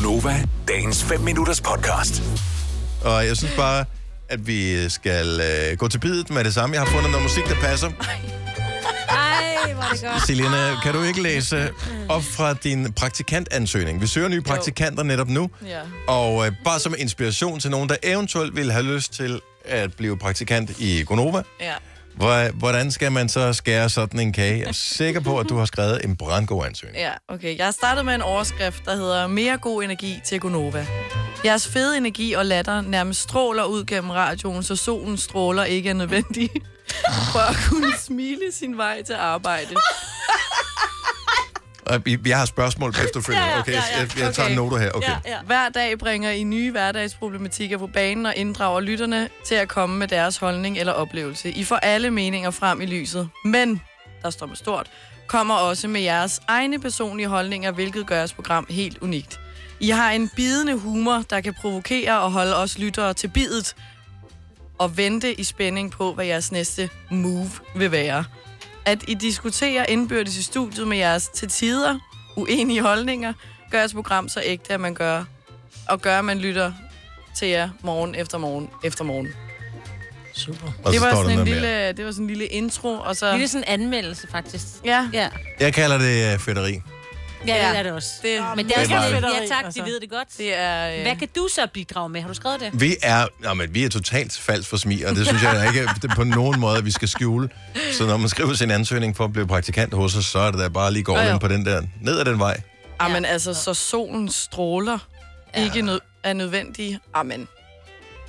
Gunova, dagens 5 minutters podcast. Og jeg synes bare, at vi skal øh, gå til bidet med det samme. Jeg har fundet noget musik, der passer. Ej, hvor det godt. Selina, kan du ikke læse op fra din praktikantansøgning? Vi søger nye praktikanter netop nu. Ja. Og øh, bare som inspiration til nogen, der eventuelt vil have lyst til at blive praktikant i Gonova. Ja. Hvordan skal man så skære sådan en kage? Jeg er sikker på, at du har skrevet en brandgod ansøgning. Ja, okay. Jeg har startet med en overskrift, der hedder Mere god energi til Gonova. Jeres fede energi og latter nærmest stråler ud gennem radioen, så solen stråler ikke er nødvendig for at kunne smile sin vej til arbejde. Og vi- jeg har spørgsmål på efterfølgende. Ja, ja, Okay, ja, ja. jeg, jeg tager Okay. noter her. Okay. Ja, ja. Hver dag bringer I nye hverdagsproblematikker på banen og inddrager lytterne til at komme med deres holdning eller oplevelse. I får alle meninger frem i lyset. Men, der står med stort, kommer også med jeres egne personlige holdninger, hvilket gør jeres program helt unikt. I har en bidende humor, der kan provokere og holde os lyttere til bidet og vente i spænding på, hvad jeres næste move vil være. At I diskuterer indbyrdes i studiet med jeres til tider uenige holdninger, gør jeres program så ægte, at man gør, og gør, at man lytter til jer morgen efter morgen efter morgen. Super. Og Det var, sådan en lille, mere. det var sådan en lille intro, og så... Det er sådan en anmeldelse, faktisk. Ja, Ja, Jeg kalder det fætteri. Ja, Ja. det er det også. det, Men det er, Det er også lidt, ja tak, Altså. de ved det godt. det er... Øh, Hvad kan du så bidrage med? Har du skrevet det? Vi er, nå, men vi er totalt falsk for smig, og det synes jeg ikke det er på nogen måde, vi skal skjule. Så når man skriver sin ansøgning for at blive praktikant hos os, så er det da bare lige gå Jo, jo. ind på den der, ned ad den vej. Amen, altså, så solen stråler Ja. ikke nød, er nødvendig. Amen.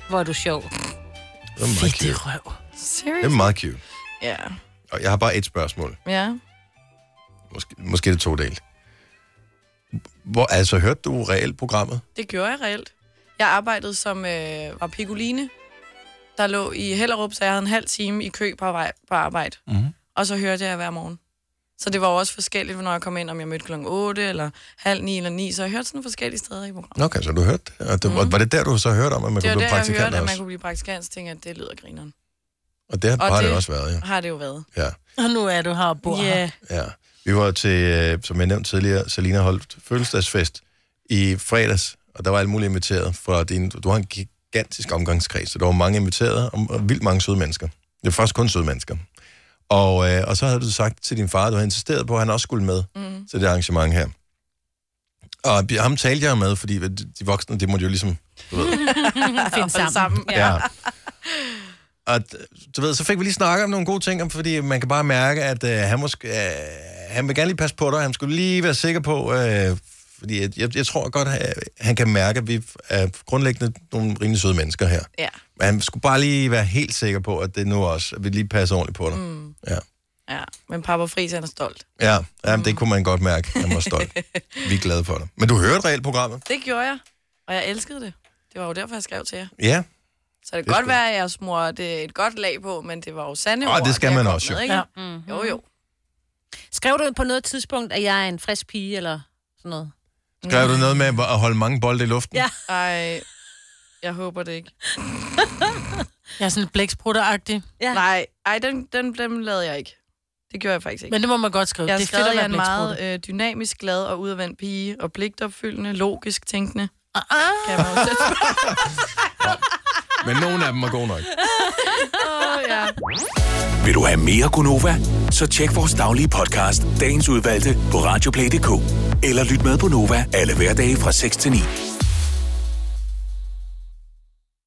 Hvor er du sjov. Det er meget cute. røv. Det Seriøst? er meget cute. Ja. Og jeg har bare et spørgsmål. Ja. Måske, måske det er to del. Hvor, altså, hørte du reelt programmet? Det gjorde jeg reelt. Jeg arbejdede som øh, var piccoline, der lå i Hellerup, så jeg havde en halv time i kø på, vej, på arbejde. Mhm. Og så hørte jeg hver morgen. Så det var også forskelligt, når jeg kom ind, om jeg mødte klokken 8 eller halv 9 eller 9. Så jeg hørte sådan forskellige steder i programmet. Okay, så du hørte det. Og det, mm. Var det der, du så hørte om, at man Det kunne var blive der, jeg praktikant hørte, at man kunne blive praktikant, så tænkte jeg, at det lyder grineren. Og det har, Og har det det- også været, ja. Har det jo været. ja. Og nu er du her og bor Ja. her. Ja, vi var til, øh, som jeg nævnte tidligere, Selina holdt fødselsdagsfest i fredags, og der var alle mulige inviteret fra din... Du har en gigantisk omgangskreds, så der var mange inviteret, og, vildt mange søde mennesker. Det var faktisk kun søde mennesker. Og, øh, og så havde du sagt til din far, at du havde insisteret på, at han også skulle med mm. til det arrangement her. Og ham talte jeg med, fordi de voksne, det måtte jo ligesom... Du ved, Find sammen. sammen. Ja. Og du ved, så fik vi lige snakket om nogle gode ting, om- fordi man kan bare mærke, at øh, han, måske, øh, han vil gerne lige passe på dig. Han skulle lige være sikker på, øh, fordi jeg, jeg, jeg tror godt, at han kan mærke, at vi er grundlæggende nogle rimelig søde mennesker her. Ja. Men han skulle bare lige være helt sikker på, at det nu også, at vi lige passer ordentligt på dig. Mm. Ja. ja. Men Papa Friis, han er stolt. Ja, jamen, det kunne man godt mærke. Han var stolt. vi er glade for dig. Men du hørte reelt programmet? Det gjorde jeg, og jeg elskede det. Det var jo derfor, jeg skrev til jer. Ja. Så det kan godt skulle- være, at jeg smurte et godt lag på, men det var jo sande Åh, ord, det skal man også, jo. med, ikke? Ja. Mm. Jo, jo. Skrev du på noget tidspunkt, at jeg er en frisk pige, eller sådan noget? Skrev du noget med at holde mange bolde i luften? Ja. Ej, jeg håber det ikke. Jeg er sådan lidt blæksprutter-agtig. Ja. Nej, ej, den, den, den lavede jeg ikke. Det gjorde jeg faktisk ikke. Men det må man godt skrive. jeg det er skrevet, fedt at jeg er være en meget øh, dynamisk, glad og udadvendt pige, og pligtopfyldende, logisk tænkende. Ah, ah. Kan man Men nogle af dem er gode nok. på, ja. Vil du have mere Gunova? Så tjek vores daglige podcast, dagens udvalgte, på radioplay.dk. Eller lyt med på Nova alle hverdage fra 6 til 9.